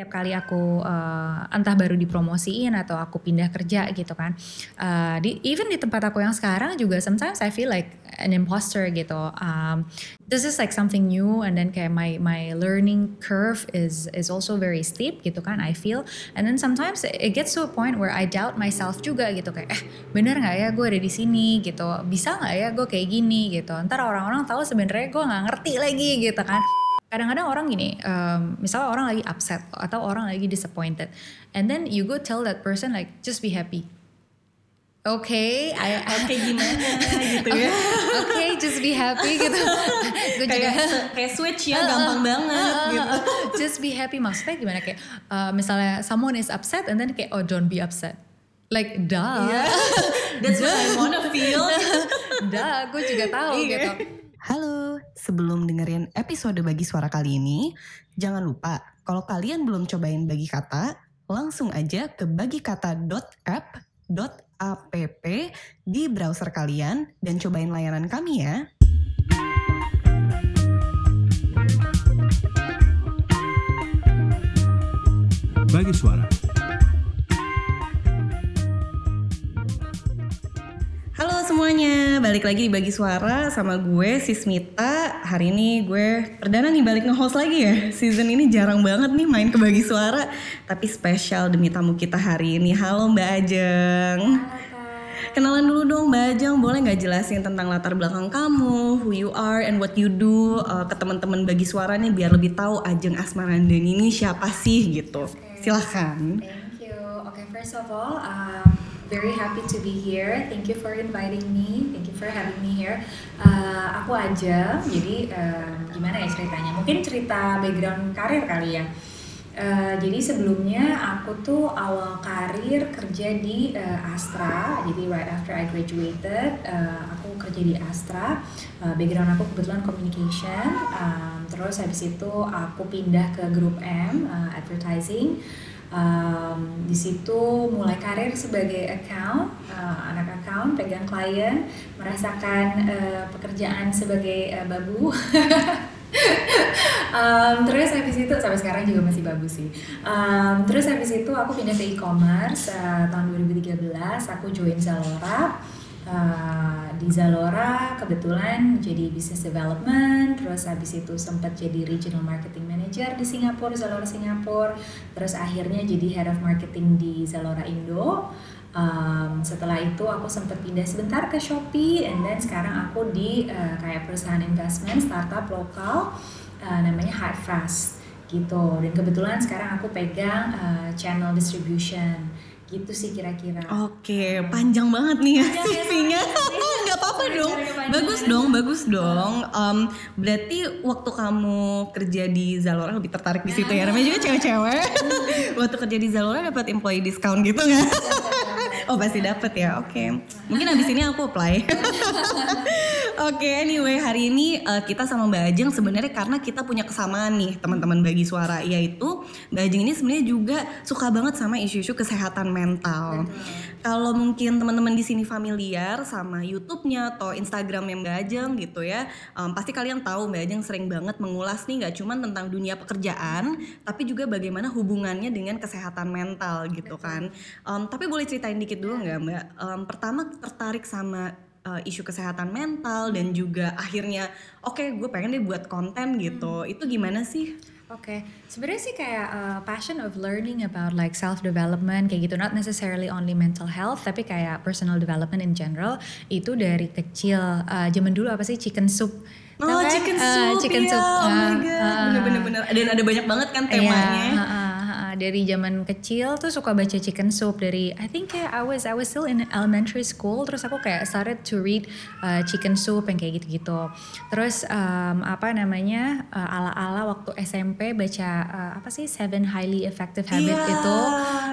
Setiap kali aku uh, entah baru dipromosiin atau aku pindah kerja gitu kan. Uh, di, even di tempat aku yang sekarang juga sometimes I feel like an imposter gitu. Um, this is like something new and then kayak my my learning curve is is also very steep gitu kan I feel. And then sometimes it gets to a point where I doubt myself juga gitu kayak eh bener nggak ya gue ada di sini gitu. Bisa nggak ya gue kayak gini gitu. Ntar orang-orang tahu sebenarnya gue nggak ngerti lagi gitu kan kadang-kadang orang gini, um, misalnya orang lagi upset atau orang lagi disappointed, and then you go tell that person like just be happy. Oke, okay, oke okay, gimana gitu ya? Oke, okay, just be happy gitu. Gue juga kayak switch ya, gampang uh, banget uh, gitu. Just be happy maksudnya gimana kayak uh, misalnya someone is upset and then kayak oh don't be upset. Like duh. Yeah. That's what I wanna feel. duh, gue juga tahu yeah. gitu Halo, sebelum dengerin episode Bagi Suara kali ini, jangan lupa kalau kalian belum cobain Bagi Kata, langsung aja ke bagikata.app.app di browser kalian dan cobain layanan kami ya. Bagi Suara semuanya, balik lagi di Bagi Suara sama gue Sismita. Hari ini gue perdana nih balik nge-host lagi ya. Season ini jarang banget nih main ke Bagi Suara, tapi spesial demi tamu kita hari ini. Halo Mbak Ajeng. Kenalan dulu dong Mbak Ajeng, boleh nggak jelasin tentang latar belakang kamu, who you are and what you do uh, ke teman-teman Bagi Suara nih biar lebih tahu Ajeng Asmarandan ini siapa sih gitu. Okay. Silahkan. Thank you. Oke, okay, first of all, um, very happy to be here. Thank you for inviting me. Thank you for having me here. Uh, aku aja, jadi uh, gimana ya ceritanya? Mungkin cerita background karir kali ya. Uh, jadi sebelumnya aku tuh awal karir kerja di uh, Astra. Jadi right after I graduated, uh, aku kerja di Astra. Uh, background aku kebetulan communication. Um, terus habis itu aku pindah ke grup M, uh, advertising um, di situ mulai karir sebagai account uh, anak account pegang klien merasakan uh, pekerjaan sebagai uh, babu. Um, terus habis itu sampai sekarang juga masih babu sih. Um, terus habis itu aku pindah ke e-commerce uh, tahun 2013 aku join Zalora uh, di Zalora kebetulan jadi business development terus habis itu sempat jadi regional marketing manager di Singapura Zalora Singapura. Terus akhirnya jadi head of marketing di Zalora Indo. Um, setelah itu aku sempat pindah sebentar ke Shopee and then sekarang aku di uh, kayak perusahaan investment startup lokal uh, namanya Hard Fast gitu. Dan kebetulan sekarang aku pegang uh, channel distribution gitu sih kira-kira. Oke, panjang banget nih ya CV-nya. Gak apa-apa dong. Bagus dong, bagus dong. Um, berarti waktu kamu kerja di Zalora lebih tertarik di situ ya. Namanya juga cewek-cewek. waktu kerja di Zalora dapat employee discount gitu nggak? Oh pasti dapat ya. Oke. Okay. Mungkin abis ini aku apply. Oke, okay, anyway hari ini uh, kita sama Mbak Ajeng sebenarnya karena kita punya kesamaan nih teman-teman bagi suara yaitu Mbak Ajeng ini sebenarnya juga suka banget sama isu-isu kesehatan mental. Kalau mungkin teman-teman di sini familiar sama YouTube-nya atau Instagram yang Mbak Ajeng gitu ya, um, pasti kalian tahu Mbak Ajeng sering banget mengulas nih nggak cuma tentang dunia pekerjaan, tapi juga bagaimana hubungannya dengan kesehatan mental gitu kan. Um, tapi boleh ceritain dikit dulu nggak Mbak? Um, pertama tertarik sama uh, isu kesehatan mental dan juga akhirnya oke okay, gue pengen deh buat konten gitu hmm. itu gimana sih? Oke, okay. sebenarnya sih kayak uh, passion of learning about like self development kayak gitu, not necessarily only mental health, tapi kayak personal development in general itu dari kecil. Uh, zaman dulu apa sih chicken soup? Oh, kan? chicken soup, uh, chicken iya. soup. Oh my god, bener-bener. Uh, Dan ada banyak banget kan iya, temanya. Iya, uh, uh, dari zaman kecil tuh suka baca chicken soup dari I think kayak I was I was still in elementary school terus aku kayak started to read uh, chicken soup yang kayak gitu-gitu. Terus um, apa namanya uh, ala-ala waktu SMP baca uh, apa sih Seven Highly Effective Habits yeah, itu.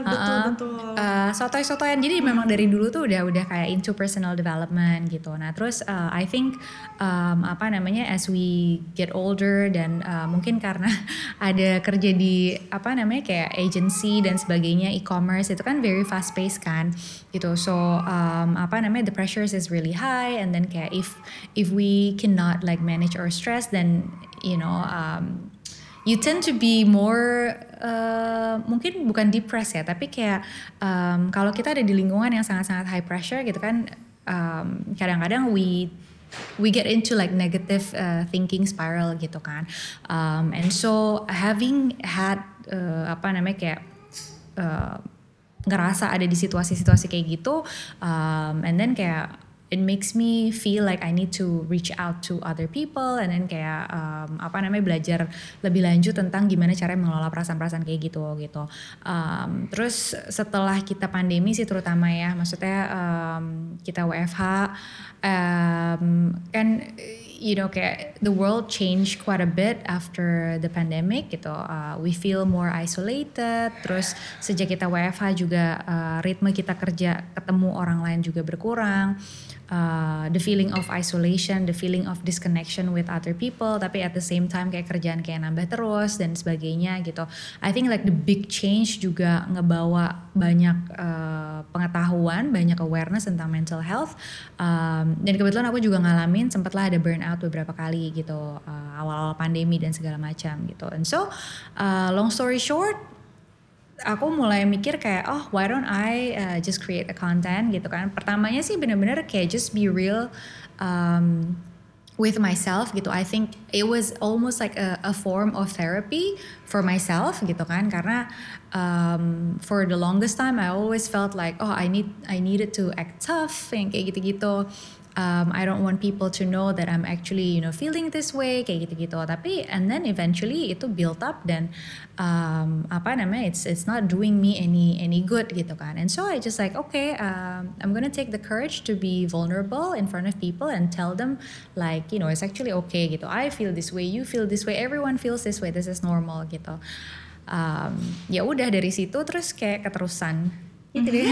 Betul uh, betul. Uh, sotoy-sotoyan jadi memang dari dulu tuh udah udah kayak into personal development gitu. Nah terus uh, I think um, apa namanya as we get older dan uh, mungkin karena ada kerja di apa namanya kayak agency dan sebagainya e-commerce itu kan very fast paced kan gitu. So um, apa namanya the pressures is really high and then kayak if if we cannot like manage our stress then you know um, you tend to be more uh, mungkin bukan depressed ya tapi kayak um, kalau kita ada di lingkungan yang sangat-sangat high pressure gitu kan um, kadang-kadang we we get into like negative uh, thinking spiral gitu kan. Um, and so having had uh, apa namanya kayak uh, ngerasa ada di situasi-situasi kayak gitu um, and then kayak it makes me feel like I need to reach out to other people and then kayak um, apa namanya belajar lebih lanjut tentang gimana cara mengelola perasaan-perasaan kayak gitu gitu. Um, terus setelah kita pandemi sih terutama ya, maksudnya um, kita WFH um, kan you know kayak the world changed quite a bit after the pandemic gitu. Uh, we feel more isolated. Terus sejak kita WFH juga uh, ritme kita kerja ketemu orang lain juga berkurang. Uh, the feeling of isolation, the feeling of disconnection with other people, tapi at the same time kayak kerjaan kayak nambah terus dan sebagainya gitu. I think like the big change juga ngebawa banyak uh, pengetahuan, banyak awareness tentang mental health. Um, dan kebetulan aku juga ngalamin sempatlah ada burnout beberapa kali gitu uh, awal-awal pandemi dan segala macam gitu. And so uh, long story short, aku mulai mikir kayak oh why don't I uh, just create a content gitu kan. Pertamanya sih bener-bener kayak just be real um, with myself gitu. I think it was almost like a, a form of therapy for myself gitu kan. Karena um, for the longest time I always felt like oh I need I needed to act tough yang kayak gitu-gitu um, I don't want people to know that I'm actually you know feeling this way kayak gitu-gitu. Tapi and then eventually itu build up dan um, apa namanya it's it's not doing me any any good gitu kan. And so I just like okay um, I'm gonna take the courage to be vulnerable in front of people and tell them like you know it's actually okay gitu. I feel this way you feel this way everyone feels this way this is normal gitu. Um, ya udah dari situ terus kayak keterusan gitu deh.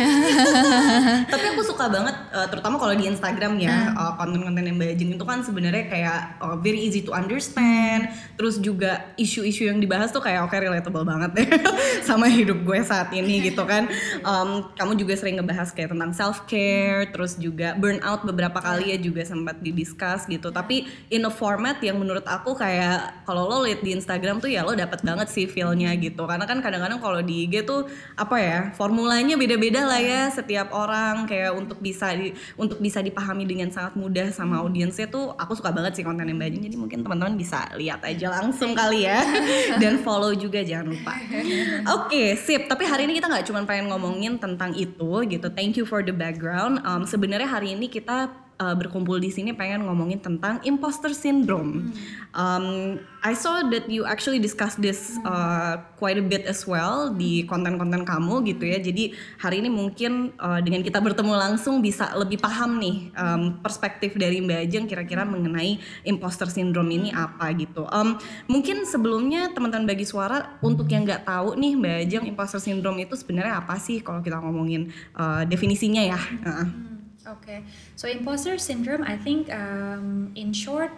Tapi aku suka banget, uh, terutama kalau di Instagram ya, uh. uh, konten-konten yang Mbak Ajeng itu kan sebenarnya kayak uh, very easy to understand. Terus juga isu-isu yang dibahas tuh kayak oke okay, relatable banget deh sama hidup gue saat ini gitu kan. Um, kamu juga sering ngebahas kayak tentang self care, terus juga burnout beberapa kali ya juga sempat didiskus gitu. Tapi in a format yang menurut aku kayak kalau lo lihat di Instagram tuh ya lo dapat banget sih feelnya gitu. Karena kan kadang-kadang kalau di IG tuh apa ya formulanya beda beda-beda lah ya setiap orang kayak untuk bisa di, untuk bisa dipahami dengan sangat mudah sama hmm. audiensnya tuh aku suka banget sih konten yang Mbak jadi mungkin teman-teman bisa lihat aja langsung kali ya. Dan follow juga jangan lupa. Oke okay, sip. Tapi hari ini kita nggak cuma pengen ngomongin tentang itu gitu. Thank you for the background. Um, sebenarnya hari ini kita uh, berkumpul di sini pengen ngomongin tentang imposter syndrome. Um, I saw that you actually discuss this uh, quite a bit as well di konten-konten kamu gitu ya. Jadi hari ini mungkin uh, dengan kita bertemu langsung bisa lebih paham nih um, perspektif dari Mbak Ajeng kira-kira mengenai imposter syndrome ini apa gitu. Um, mungkin sebelumnya teman-teman bagi suara untuk yang nggak tahu nih Mbak Ajeng imposter syndrome itu sebenarnya apa sih kalau kita ngomongin uh, definisinya ya. Uh. Okay, so imposter syndrome, I think um, in short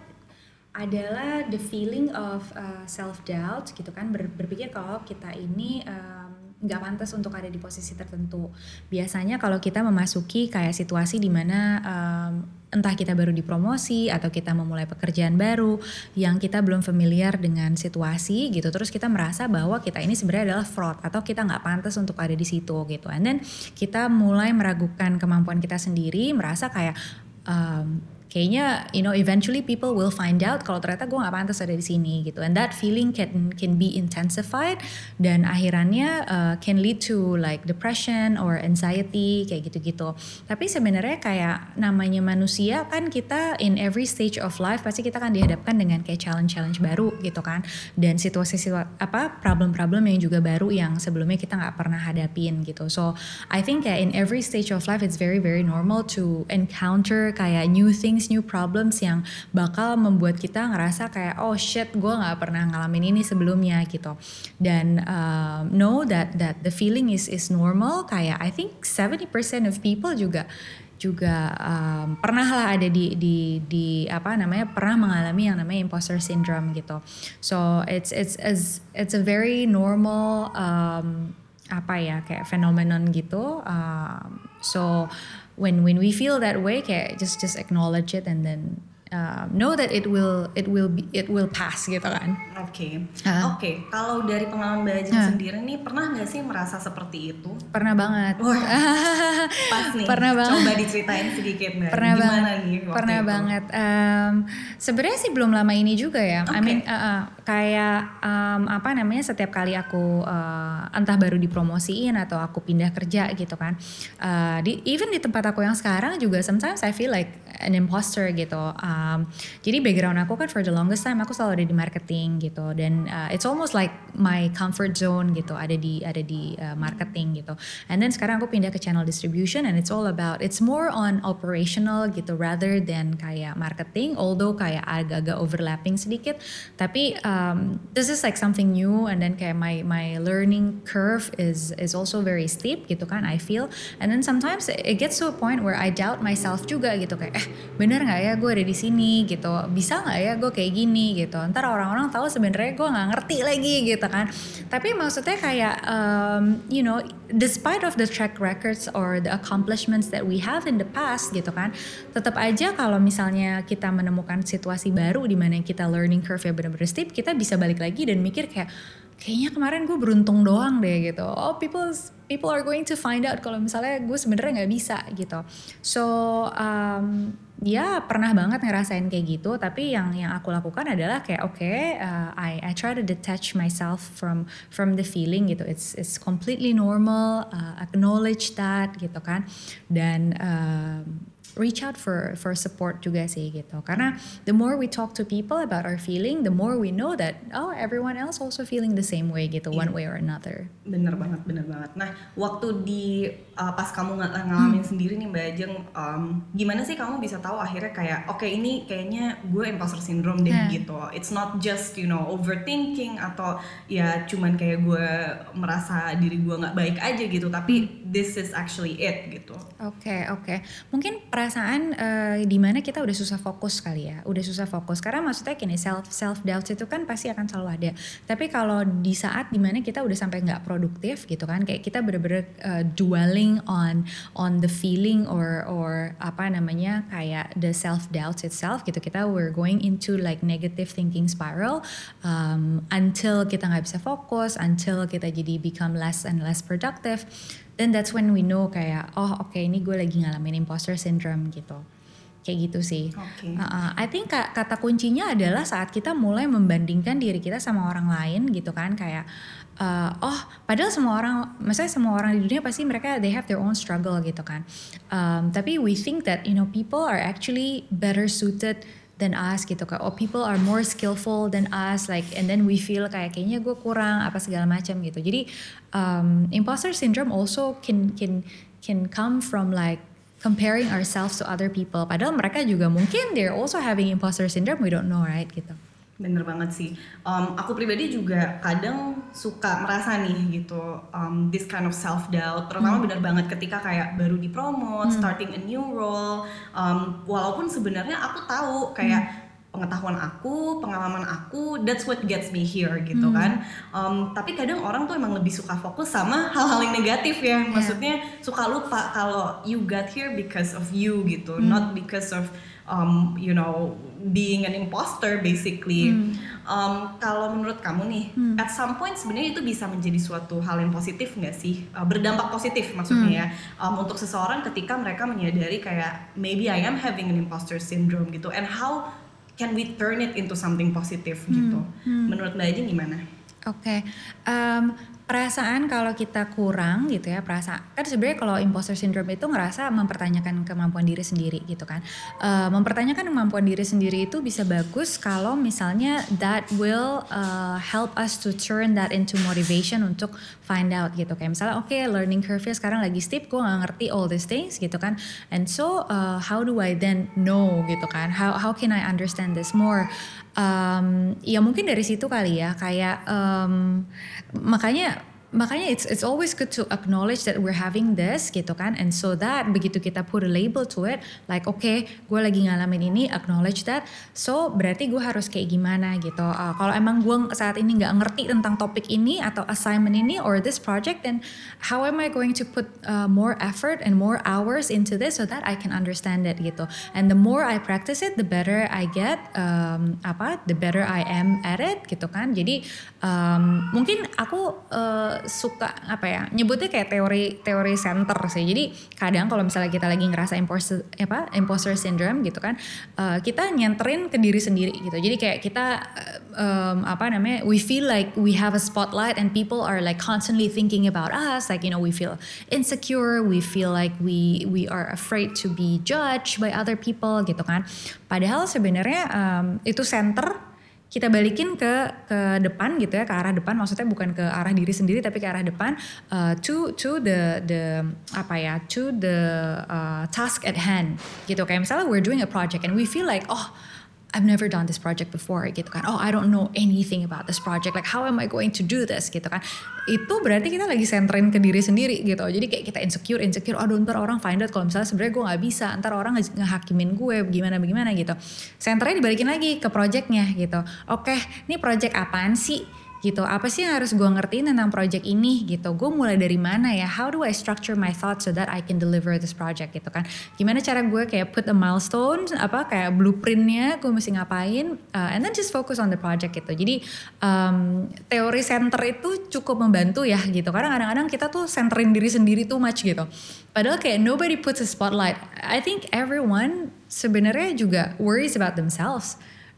adalah the feeling of uh, self doubt gitu kan Ber, berpikir kalau kita ini nggak um, pantas untuk ada di posisi tertentu. Biasanya kalau kita memasuki kayak situasi di mana um, entah kita baru dipromosi atau kita memulai pekerjaan baru yang kita belum familiar dengan situasi gitu. Terus kita merasa bahwa kita ini sebenarnya adalah fraud atau kita nggak pantas untuk ada di situ gitu. And then kita mulai meragukan kemampuan kita sendiri merasa kayak um, kayaknya you know eventually people will find out kalau ternyata gue nggak pantas ada di sini gitu. And that feeling can can be intensified dan akhirannya uh, can lead to like depression or anxiety kayak gitu-gitu. Tapi sebenarnya kayak namanya manusia kan kita in every stage of life pasti kita kan dihadapkan dengan kayak challenge-challenge baru gitu kan. Dan situasi-situasi apa problem-problem yang juga baru yang sebelumnya kita nggak pernah hadapin gitu. So I think kayak in every stage of life it's very very normal to encounter kayak new things things, new problems yang bakal membuat kita ngerasa kayak oh shit gue nggak pernah ngalamin ini sebelumnya gitu. Dan um, know that that the feeling is is normal. Kayak I think 70% of people juga juga um, pernah lah ada di di di apa namanya pernah mengalami yang namanya imposter syndrome gitu. So it's it's it's it's a very normal um, apa ya kayak phenomenon gitu. Um, so when when we feel that way kayak just just acknowledge it and then uh, know that it will it will be it will pass gitu kan Oke, Ah. oke. Kalau dari pengalaman Mbak Ajeng Ah. sendiri nih, pernah nggak sih merasa seperti itu? pernah banget Wah, Pas nih. Pernah banget. Coba diceritain sedikit Mbak. pernah Gimana banget nih waktu pernah itu? banget Em, sebenarnya sih belum lama ini juga ya I Oke. mean uh, uh, kayak em, apa namanya setiap kali aku uh, entah baru dipromosiin atau aku pindah kerja gitu kan Uh, di even di tempat aku yang sekarang juga sometimes I feel like an imposter gitu Em, jadi background aku kan for the longest time aku selalu ada di marketing gitu dan uh, it's almost like my comfort zone gitu ada di ada di uh, marketing gitu and then sekarang aku pindah ke channel distribution and it's all about it's more on operational gitu rather than kayak marketing although kayak agak-agak overlapping sedikit tapi um, this is like something new and then kayak my my learning curve is is also very steep gitu kan I feel. And then sometimes it gets to a point where I doubt myself juga gitu kayak eh bener nggak ya gue ada di sini? Gitu. Bisa nggak ya gue kayak gini? Gitu. Ntar orang-orang tahu sebenarnya gue nggak ngerti lagi gitu kan. Tapi maksudnya kayak um, you know despite of the track records or the accomplishments that we have in the past gitu kan tetap aja kalau misalnya kita menemukan situasi baru di mana kita learning curve ya bener-bener steep kita bisa balik lagi dan mikir kayak kayaknya kemarin gue beruntung doang deh gitu. Oh people people are going to find out kalau misalnya gue sebenarnya nggak bisa gitu. So um, ya pernah banget ngerasain kayak gitu tapi yang yang aku lakukan adalah kayak oke uh, I I try to detach myself from from the feeling gitu. It's it's completely normal uh, acknowledge that gitu kan. Dan um, reach out for for support juga sih gitu karena the more we talk to people about our feeling the more we know that oh everyone else also feeling the same way gitu one way or another Bener banget, bener banget. Nah, waktu di uh, pas kamu ng- ngalamin Hmm. sendiri nih Mbak Ajeng, um, gimana sih kamu bisa tahu akhirnya kayak, oke ini kayaknya gue imposter syndrome deh Hmm. gitu. It's not just you know overthinking atau ya cuman kayak gue merasa diri gue nggak baik aja gitu, tapi this is actually it gitu. Oke oke, mungkin perasaan eh, di mana kita udah susah fokus kali ya, udah susah fokus. Karena maksudnya gini self self doubt itu kan pasti akan selalu ada. Tapi kalau di saat di mana kita udah sampai nggak produktif gitu kan, kayak kita bener-bener eh, dwelling on on the feeling or or apa namanya kayak the self doubts itself gitu, kita we're going into like negative thinking spiral um, until kita nggak bisa fokus, until kita jadi become less and less productive then that's when we know kayak oh oke ini gue lagi ngalamin imposter syndrome gitu kayak gitu sih Oke. Uh-uh. I think ka- kata kuncinya adalah saat kita mulai membandingkan diri kita sama orang lain gitu kan kayak uh, oh padahal semua orang maksudnya semua orang di dunia pasti mereka they have their own struggle gitu kan Um, tapi we think that you know people are actually better suited than us gitu kan oh people are more skillful than us like and then we feel kayak kayaknya gue kurang apa segala macam gitu. Jadi um, imposter syndrome also can can can come from like comparing ourselves to other people. Padahal mereka juga mungkin they're also having imposter syndrome we don't know right gitu Bener banget sih. Um, aku pribadi juga kadang suka merasa nih gitu, um, this kind of self doubt. Terutama bener banget ketika kayak baru dipromot, starting a new role. Um, walaupun sebenarnya aku tahu kayak pengetahuan aku, pengalaman aku, that's what gets me here gitu kan. Um, tapi kadang orang tuh emang lebih suka fokus sama hal-hal yang negatif ya. Maksudnya suka lupa kalau you got here because of you gitu, not because of um, you know being an imposter basically. Um, kalau menurut kamu nih, at some point sebenarnya itu bisa menjadi suatu hal yang positif nggak sih? Uh, berdampak positif maksudnya ya um, untuk seseorang ketika mereka menyadari kayak maybe I am having an imposter syndrome gitu, and how can we turn it into something positif gitu? Menurut Mbak Ajeng gimana? Oke, em, perasaan kalau kita kurang gitu ya perasaan kan sebenarnya kalau imposter syndrome itu ngerasa mempertanyakan kemampuan diri sendiri gitu kan, Eh, mempertanyakan kemampuan diri sendiri itu bisa bagus kalau misalnya that will uh, help us to turn that into motivation untuk find out gitu. Kayak misalnya oke learning curve-nya sekarang lagi steep, gue nggak ngerti all these things gitu kan, and so uh, how do I then know gitu kan, how how can I understand this more? Um, ya mungkin dari situ kali ya kayak um, makanya makanya it's it's always good to acknowledge that we're having this gitu kan? And so that begitu kita put a label to it like oke okay, gue lagi ngalamin ini acknowledge that. So berarti gue harus kayak gimana gitu? Uh, kalau emang gue saat ini nggak ngerti tentang topik ini atau assignment ini or this project then how am I going to put uh, more effort and more hours into this so that I can understand it gitu? And the more I practice it the better I get um, apa the better I am at it gitu kan? Jadi um, mungkin aku uh, suka apa ya nyebutnya kayak teori teori center sih. Jadi kadang kalau misalnya kita lagi ngerasa imposter apa imposter syndrome gitu kan uh, kita nyenterin ke diri sendiri gitu. Jadi kayak kita um, apa namanya we feel like we have a spotlight and people are like constantly thinking about us. Like you know we feel insecure we feel like we we are afraid to be judged by other people gitu kan. Padahal sebenarnya um, itu center kita balikin ke ke depan gitu ya ke arah depan. Maksudnya bukan ke arah diri sendiri tapi ke arah depan. Uh, to to the the apa ya to the uh, task at hand gitu. Kayak misalnya we're doing a project and we feel like oh I've never done this project before gitu kan. Oh I don't know anything about this project. Like how am I going to do this gitu kan. Itu berarti kita lagi senterin ke diri sendiri gitu. Jadi kayak kita insecure, insecure. Aduh ntar orang find out kalau misalnya sebenarnya gue nggak bisa. Ntar orang ngehakimin gue gimana bagaimana gitu. Senternya dibalikin lagi ke projectnya gitu. Oke, ini project apaan sih? Gitu apa sih yang harus gue ngertiin tentang project ini gitu? Gue mulai dari mana ya? How do I structure my thoughts so that I can deliver this project gitu kan? Gimana cara gue kayak put a milestone apa kayak blueprintnya gue mesti ngapain uh, and then just focus on the project gitu. Jadi um, teori center itu cukup membantu ya gitu. Karena kadang-kadang kita tuh centerin diri sendiri too much gitu. Padahal kayak nobody puts a spotlight. I think everyone sebenarnya juga worries about themselves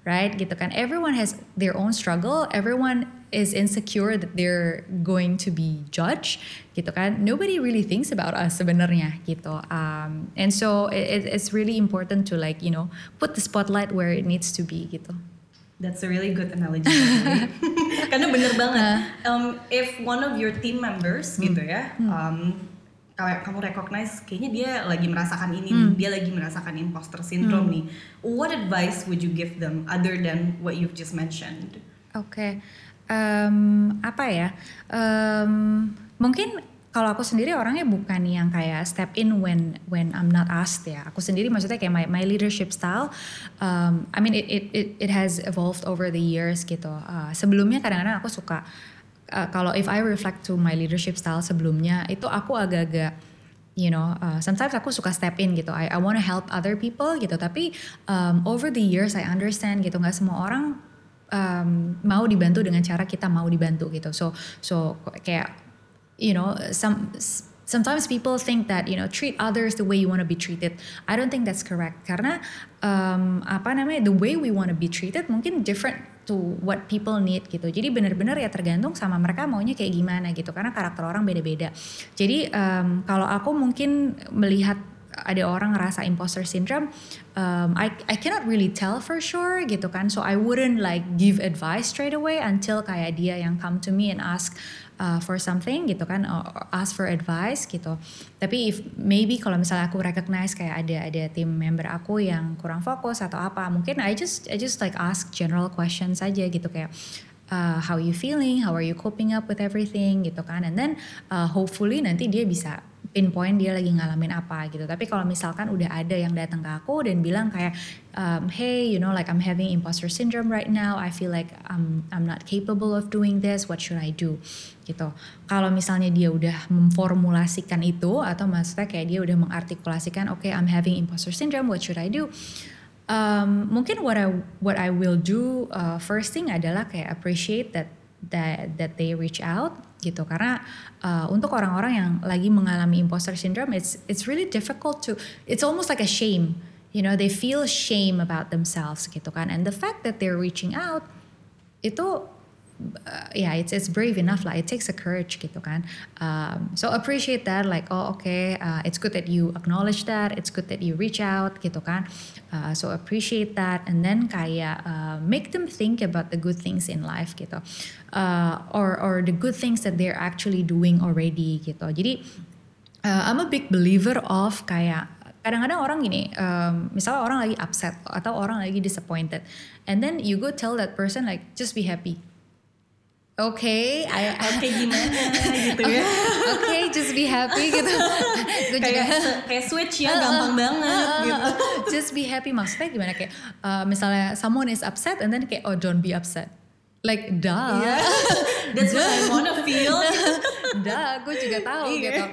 right gitu kan everyone has their own struggle everyone is insecure that they're going to be judged gitu kan nobody really thinks about us sebenarnya gitu um, and so it, it's really important to like you know put the spotlight where it needs to be gitu That's a really good analogy. Karena bener banget. Um, if one of your team members hmm. gitu ya, hmm. um, kayak kamu recognize kayaknya dia lagi merasakan ini, hmm. dia lagi merasakan imposter syndrome hmm. nih. What advice would you give them other than what you've just mentioned? Oke. Okay um, apa ya um, mungkin kalau aku sendiri orangnya bukan yang kayak step in when when I'm not asked ya. Aku sendiri maksudnya kayak my, my leadership style, um, I mean it, it it it has evolved over the years gitu. Uh, sebelumnya kadang-kadang aku suka uh, kalau if I reflect to my leadership style sebelumnya itu aku agak-agak you know uh, sometimes aku suka step in gitu I I want to help other people gitu tapi um, over the years I understand gitu nggak semua orang um, mau dibantu dengan cara kita mau dibantu gitu. So so kayak you know some sometimes people think that you know treat others the way you want to be treated. I don't think that's correct karena um, apa namanya the way we want to be treated mungkin different to what people need gitu. Jadi benar-benar ya tergantung sama mereka maunya kayak gimana gitu karena karakter orang beda-beda. Jadi um, kalau aku mungkin melihat ada orang ngerasa imposter syndrome, um, I I cannot really tell for sure gitu kan. So I wouldn't like give advice straight away until kayak dia yang come to me and ask uh, for something gitu kan, or ask for advice gitu. Tapi if maybe kalau misalnya aku recognize kayak ada ada tim member aku yang kurang fokus atau apa, mungkin I just I just like ask general questions aja gitu kayak uh, how you feeling, how are you coping up with everything gitu kan, and then uh, hopefully nanti dia bisa pinpoint dia lagi ngalamin apa gitu. Tapi kalau misalkan udah ada yang datang ke aku dan bilang kayak, um, hey, you know, like I'm having imposter syndrome right now. I feel like I'm I'm not capable of doing this. What should I do? Gitu. Kalau misalnya dia udah memformulasikan itu atau maksudnya kayak dia udah mengartikulasikan, oke, okay, I'm having imposter syndrome. What should I do? Um, mungkin what I what I will do uh, first thing adalah kayak appreciate that that that they reach out gitu karena uh, untuk orang-orang yang lagi mengalami imposter syndrome it's it's really difficult to it's almost like a shame you know they feel shame about themselves gitu kan. And the fact that they're reaching out itu uh, yeah it's it's brave enough lah. It takes a courage gitu kan. Um, so appreciate that like oh okay uh, it's good that you acknowledge that. It's good that you reach out gitu kan. Uh, so appreciate that. And then kayak uh, make them think about the good things in life gitu. Uh, or or the good things that they're actually doing already gitu. Jadi uh, I'm a big believer of kayak kadang-kadang orang gini, um, misalnya orang lagi upset atau orang lagi disappointed, and then you go tell that person like just be happy, okay, I, oke okay, gimana gitu ya. oke, okay, just be happy gitu. Gue juga kayak switch ya, gampang banget gitu. Just be happy maksudnya gimana kayak uh, misalnya someone is upset and then kayak oh don't be upset. Like duh. Yeah. That's what I wanna feel. Duh, gue juga tahu yeah. gitu.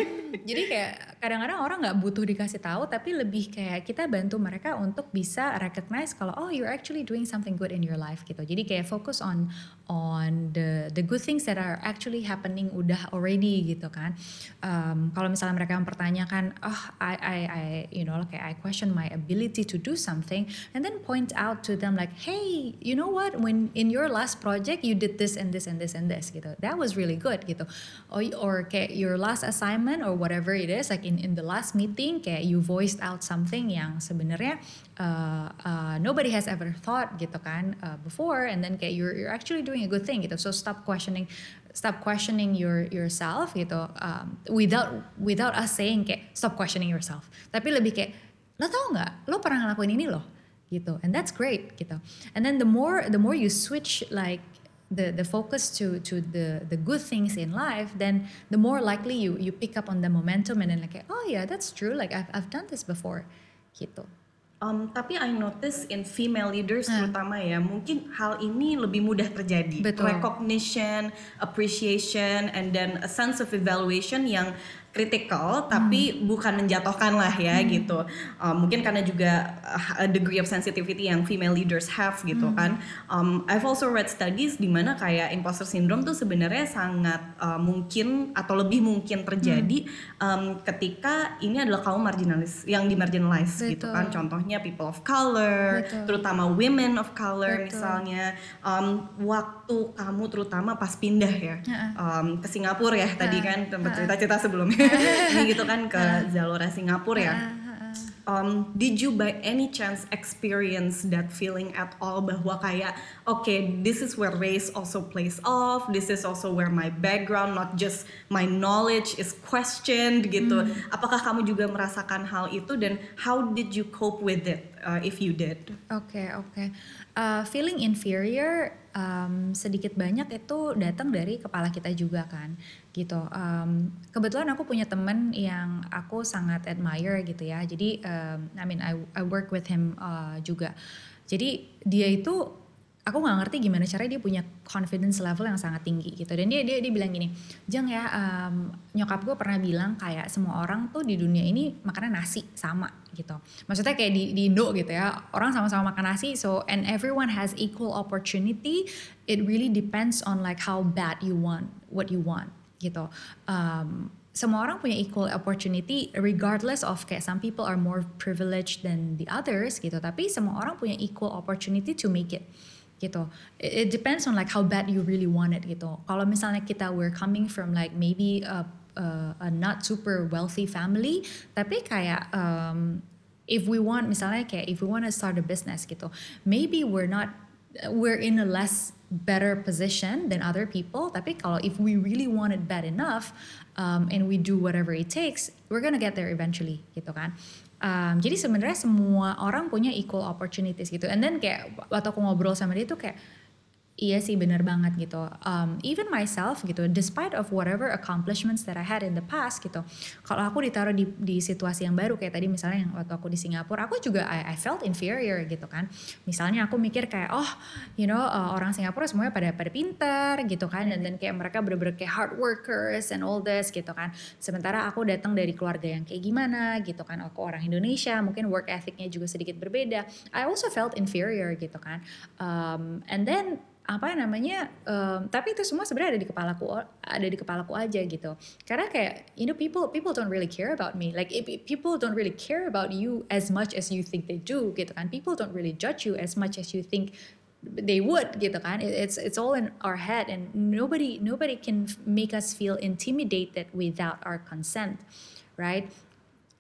Jadi kayak kadang-kadang orang nggak butuh dikasih tahu tapi lebih kayak kita bantu mereka untuk bisa recognize kalau oh you're actually doing something good in your life gitu. Jadi kayak fokus on on the the good things that are actually happening udah already gitu kan. Um, kalau misalnya mereka mempertanyakan oh I I I you know kayak I question my ability to do something and then point out to them like hey you know what? When in your last project you did this and this and this and this gitu. That was really good gitu. Or or kayak your last assignment or whatever it is like in in the last meeting kayak you voiced out something yang sebenarnya uh, uh, nobody has ever thought gitu kan uh, before and then kayak you're you're actually doing a good thing gitu. So stop questioning stop questioning your yourself gitu um, without without us saying kayak stop questioning yourself. Tapi lebih kayak lo tau nggak? Lo pernah ngelakuin ini loh gitu and that's great gitu. And then the more the more you switch like the the focus to to the the good things in life then the more likely you you pick up on the momentum and then like oh yeah that's true like I've I've done this before gitu Um, tapi I notice in female leaders hmm. terutama ya, mungkin hal ini lebih mudah terjadi. Betul. Recognition, appreciation, and then a sense of evaluation yang kritikal tapi hmm. bukan menjatuhkan lah ya hmm. gitu um, mungkin karena juga uh, degree of sensitivity yang female leaders have gitu hmm. kan um, I've also read studies di mana kayak imposter syndrome tuh sebenarnya sangat uh, mungkin atau lebih mungkin terjadi hmm. um, ketika ini adalah kaum marginalis yang dimarginalize Betul. gitu kan contohnya people of color Betul. terutama women of color Betul. misalnya um, waktu kamu terutama pas pindah ya um, ke Singapura ya tadi kan tempat cerita-cerita sebelumnya gitu kan ke Zalora Singapura ya. Um, did you by any chance experience that feeling at all bahwa kayak okay this is where race also plays off this is also where my background not just my knowledge is questioned gitu mm. apakah kamu juga merasakan hal itu dan how did you cope with it uh, if you did oke okay, oke okay. uh, feeling inferior um, sedikit banyak itu datang dari kepala kita juga kan gitu. Um, kebetulan aku punya temen yang aku sangat admire gitu ya. Jadi um, I mean I I work with him uh, juga. Jadi dia itu aku nggak ngerti gimana caranya dia punya confidence level yang sangat tinggi gitu. Dan dia dia dia bilang gini jeng ya um, nyokap gue pernah bilang kayak semua orang tuh di dunia ini makannya nasi sama gitu. Maksudnya kayak di, di Indo gitu ya orang sama-sama makan nasi so and everyone has equal opportunity it really depends on like how bad you want what you want gitu. Um, semua orang punya equal opportunity regardless of kayak some people are more privileged than the others gitu tapi semua orang punya equal opportunity to make it gitu. It, depends on like how bad you really want it gitu. Kalau misalnya kita we're coming from like maybe a, a, a not super wealthy family, tapi kayak um, if we want misalnya kayak if we want to start a business gitu, maybe we're not we're in a less better position than other people. Tapi kalau if we really want it bad enough um, and we do whatever it takes, we're gonna get there eventually gitu kan. Um, jadi sebenarnya semua orang punya equal opportunities gitu. And then kayak waktu aku ngobrol sama dia tuh kayak Iya sih bener banget gitu. Um, even myself gitu, despite of whatever accomplishments that I had in the past gitu. Kalau aku ditaruh di, di situasi yang baru kayak tadi misalnya yang waktu aku di Singapura, aku juga I, I felt inferior gitu kan. Misalnya aku mikir kayak oh, you know uh, orang Singapura semuanya pada pada pintar gitu kan, dan dan kayak mereka bener-bener kayak hard workers and all this gitu kan. Sementara aku datang dari keluarga yang kayak gimana gitu kan. Aku orang Indonesia, mungkin work ethicnya juga sedikit berbeda. I also felt inferior gitu kan. Um, and then apa namanya um, tapi itu semua sebenarnya ada di kepalaku ada di kepalaku aja gitu. Karena kayak you know people people don't really care about me. Like if people don't really care about you as much as you think they do gitu kan. People don't really judge you as much as you think they would gitu kan. It's it's all in our head and nobody nobody can make us feel intimidated without our consent right?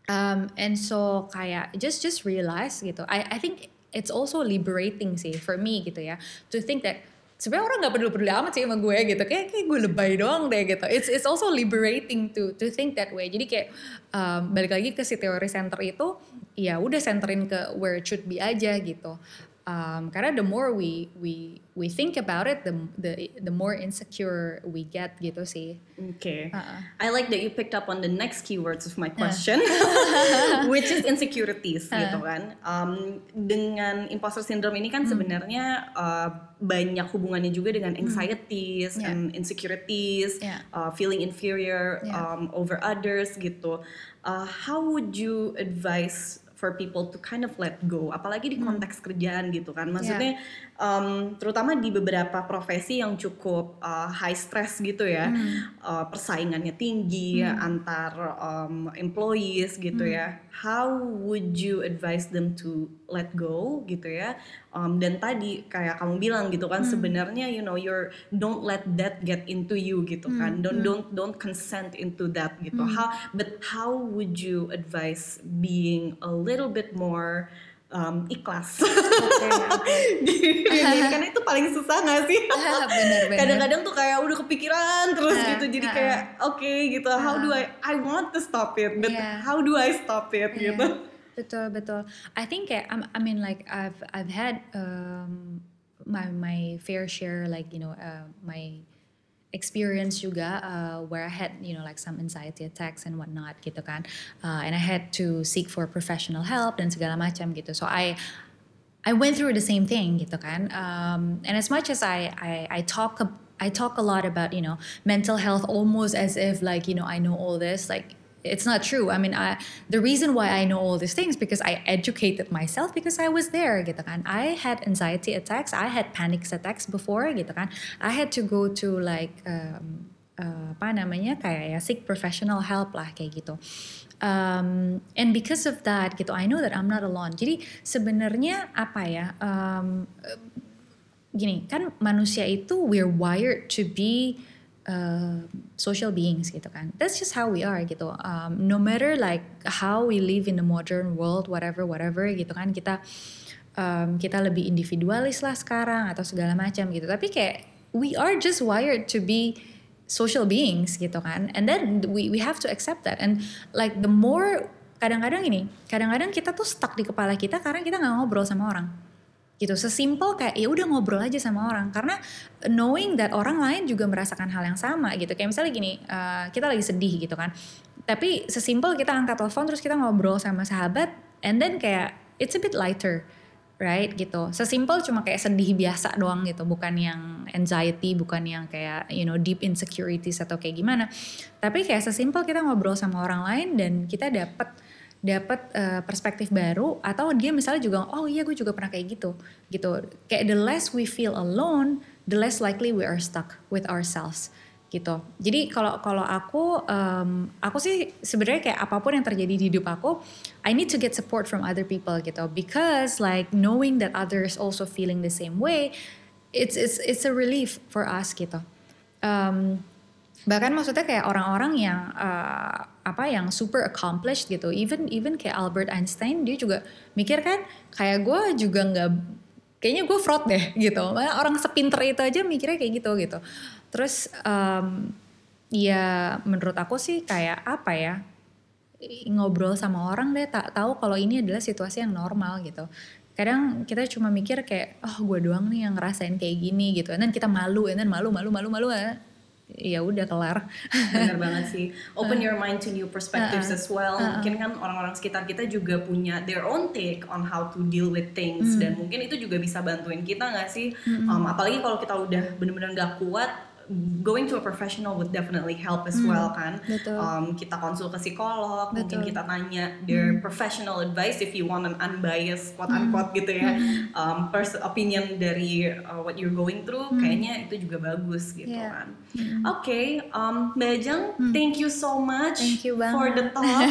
Um, and so kayak just just realize gitu. I I think it's also liberating sih for me gitu ya to think that sebenarnya orang nggak peduli peduli amat sih sama gue gitu. Kayak kayak gue lebay doang deh gitu. It's it's also liberating to to think that way. Jadi kayak um, balik lagi ke si teori center itu ya udah centerin ke where it should be aja gitu um, karena the more we we we think about it the the the more insecure we get gitu sih Oke. Uh-uh. I like that you picked up on the next keywords of my question, which is insecurities Uh. gitu kan. Um, dengan imposter syndrome ini kan Hmm. sebenarnya uh, banyak hubungannya juga dengan anxieties Yeah. and insecurities, Yeah. uh, feeling inferior Yeah. um, over others gitu. Uh, how would you advise for people to kind of let go, apalagi di konteks kerjaan gitu kan? Maksudnya um, terutama di beberapa profesi yang cukup uh, high stress gitu ya, uh, persaingannya tinggi antar um, employees gitu ya. How would you advise them to let go gitu ya? Um, dan tadi kayak kamu bilang gitu kan, sebenarnya you know you're don't let that get into you gitu kan, don't don't don't consent into that gitu. How but how would you advise being a little bit more um, ikhlas? Dunia ini karena itu paling susah gak sih? Kadang-kadang tuh kayak udah kepikiran terus Ah, gitu, jadi ah, kayak oke gitu. How do I? I want to stop it, but Iya. how do I stop it Iya, gitu? betul betul. I think kayak I'm- I mean like I've I've had um, my my fair share like you know uh, my experience juga uh, where I had you know like some anxiety attacks and whatnot gitu kan, uh, and I had to seek for professional help dan segala macam gitu. So I I went through the same thing gitu kan. Um, and as much as I, I I talk I talk a lot about you know mental health almost as if like you know I know all this like it's not true. I mean I the reason why I know all these things because I educated myself because I was there gitu kan. I had anxiety attacks, I had panic attacks before gitu kan. I had to go to like um, uh, apa namanya kayak ya seek professional help lah kayak gitu. Um, and because of that gitu, I know that I'm not alone. Jadi sebenarnya apa ya? Um, gini kan manusia itu we're wired to be uh, social beings gitu kan. That's just how we are gitu. Um, no matter like how we live in the modern world, whatever whatever gitu kan kita um, kita lebih individualis lah sekarang atau segala macam gitu. Tapi kayak we are just wired to be social beings gitu kan. And then we we have to accept that. And like the more kadang-kadang ini, kadang-kadang kita tuh stuck di kepala kita karena kita nggak ngobrol sama orang gitu sesimpel kayak ya udah ngobrol aja sama orang. Karena knowing that orang lain juga merasakan hal yang sama gitu. Kayak misalnya gini uh, kita lagi sedih gitu kan. Tapi sesimpel kita angkat telepon terus kita ngobrol sama sahabat and then kayak it's a bit lighter right? Gitu. Sesimpel cuma kayak sedih biasa doang gitu bukan yang anxiety bukan yang kayak you know deep insecurities atau kayak gimana. Tapi kayak sesimpel kita ngobrol sama orang lain dan kita dapat dapat uh, perspektif baru atau dia misalnya juga oh iya gue juga pernah kayak gitu gitu. Kayak the less we feel alone the less likely we are stuck with ourselves gitu. Jadi kalau kalau aku um, aku sih sebenarnya kayak apa pun yang terjadi di hidup aku I need to get support from other people gitu. Because like knowing that others also feeling the same way it's it's it's a relief for us gitu. Um, bahkan maksudnya kayak orang-orang yang uh, apa yang super accomplished gitu. Even even kayak Albert Einstein dia juga mikir kan kayak gue juga nggak kayaknya gue fraud deh gitu. Orang sepinter itu aja mikirnya kayak gitu gitu. Terus um, ya menurut aku sih kayak apa ya ngobrol sama orang deh tak tahu kalau ini adalah situasi yang normal gitu. Kadang kita cuma mikir kayak oh gue doang nih yang ngerasain kayak gini gitu. Dan kita malu dan malu malu malu malu ya udah kelar Bener banget sih. Open your mind to new perspectives as well. Uh-uh. Mungkin kan orang-orang sekitar kita juga punya their own take on how to deal with things dan mungkin itu juga bisa bantuin kita nggak sih? Um, apalagi kalau kita udah bener-bener nggak kuat, going to a professional would definitely help as well kan. betul. Um, kita konsul ke psikolog, mungkin Betul. kita tanya their professional advice if you want an unbiased quote unquote gitu ya. Um, pers- opinion dari uh, what you're going through, kayaknya itu juga bagus gitu Iya. kan. Oke, um, Mbak Ajeng, thank you so much Thank you for the talk.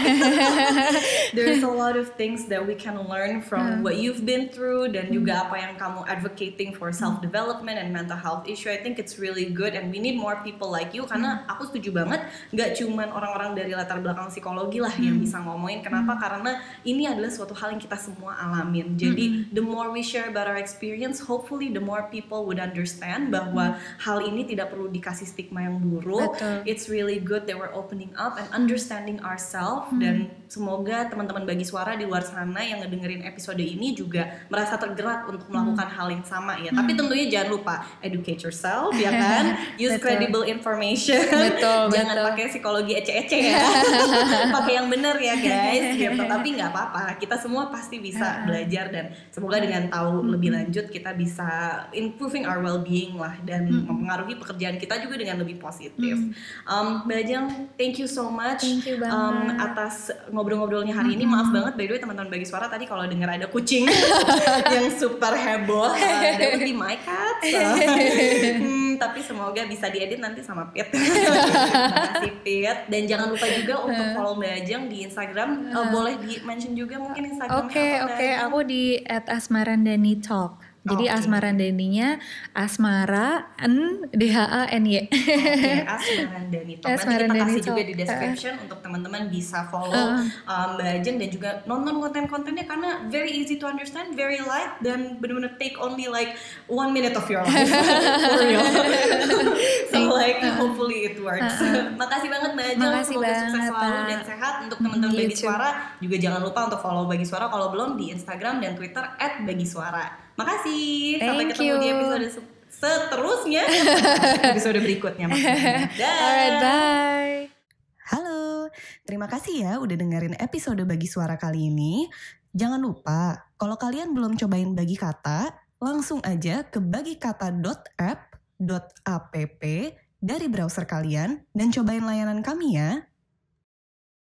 There's a lot of things that we can learn from what you've been through dan juga apa yang kamu advocating for self development and mental health issue. I think it's really good and and we need more people like you karena Hmm. aku setuju banget nggak cuman orang-orang dari latar belakang psikologi lah yang Hmm. bisa ngomongin kenapa karena ini adalah suatu hal yang kita semua alamin jadi the more we share about our experience hopefully the more people would understand bahwa hal ini tidak perlu dikasih stigma yang buruk Betul. it's really good that we're opening up and understanding ourselves dan semoga teman-teman bagi suara di luar sana yang ngedengerin episode ini juga merasa tergerak untuk melakukan hal yang sama ya. Tapi tentunya jangan lupa educate yourself ya kan. Use Betul. credible information. Betul, jangan betul. pakai psikologi ece-ece ya. pakai yang bener ya guys. Gitu. Tapi nggak apa-apa. Kita semua pasti bisa belajar dan semoga dengan tahu lebih lanjut kita bisa improving our well-being lah dan mempengaruhi pekerjaan kita juga dengan lebih positif. Um, Mbak thank you so much Thank you banget. um, atas ngobrol-ngobrolnya hari ini. Maaf banget by the way teman-teman bagi suara tadi kalau dengar ada kucing yang super heboh, uh, that would be my cat. So, hmm, tapi semoga bisa diedit nanti sama Pit. Makasih Pit. Dan jangan lupa juga untuk follow Mbak Ajeng di Instagram. Uh, boleh di mention juga mungkin Instagramnya Oke, Mbak oke, Ajeng? aku di @asmarandani talk. Jadi Oke. Asmarandaninya Asmara N D H A N Y. Oke, Asmarandani Talk. Nanti kita kasih juga di description untuk teman-teman bisa follow um, Mbak Ajeng dan juga nonton konten-kontennya karena very easy to understand, very light dan benar-benar take only like one minute of your life for real. so like hopefully it works. Makasih banget Mbak Ajeng, Makasih semoga sukses selalu dan sehat untuk teman-teman You Bagi. Suara. Juga jangan lupa untuk follow Bagi Suara kalau belum di Instagram dan Twitter @bagi_suara. Makasih. Sampai Thank ketemu di you. episode se- seterusnya. episode berikutnya maksudnya. Dah. Alright, bye. Halo, terima kasih ya udah dengerin episode Bagi Suara kali ini. Jangan lupa, kalau kalian belum cobain bagi kata, langsung aja ke bagikata.app.app dari browser kalian dan cobain layanan kami ya.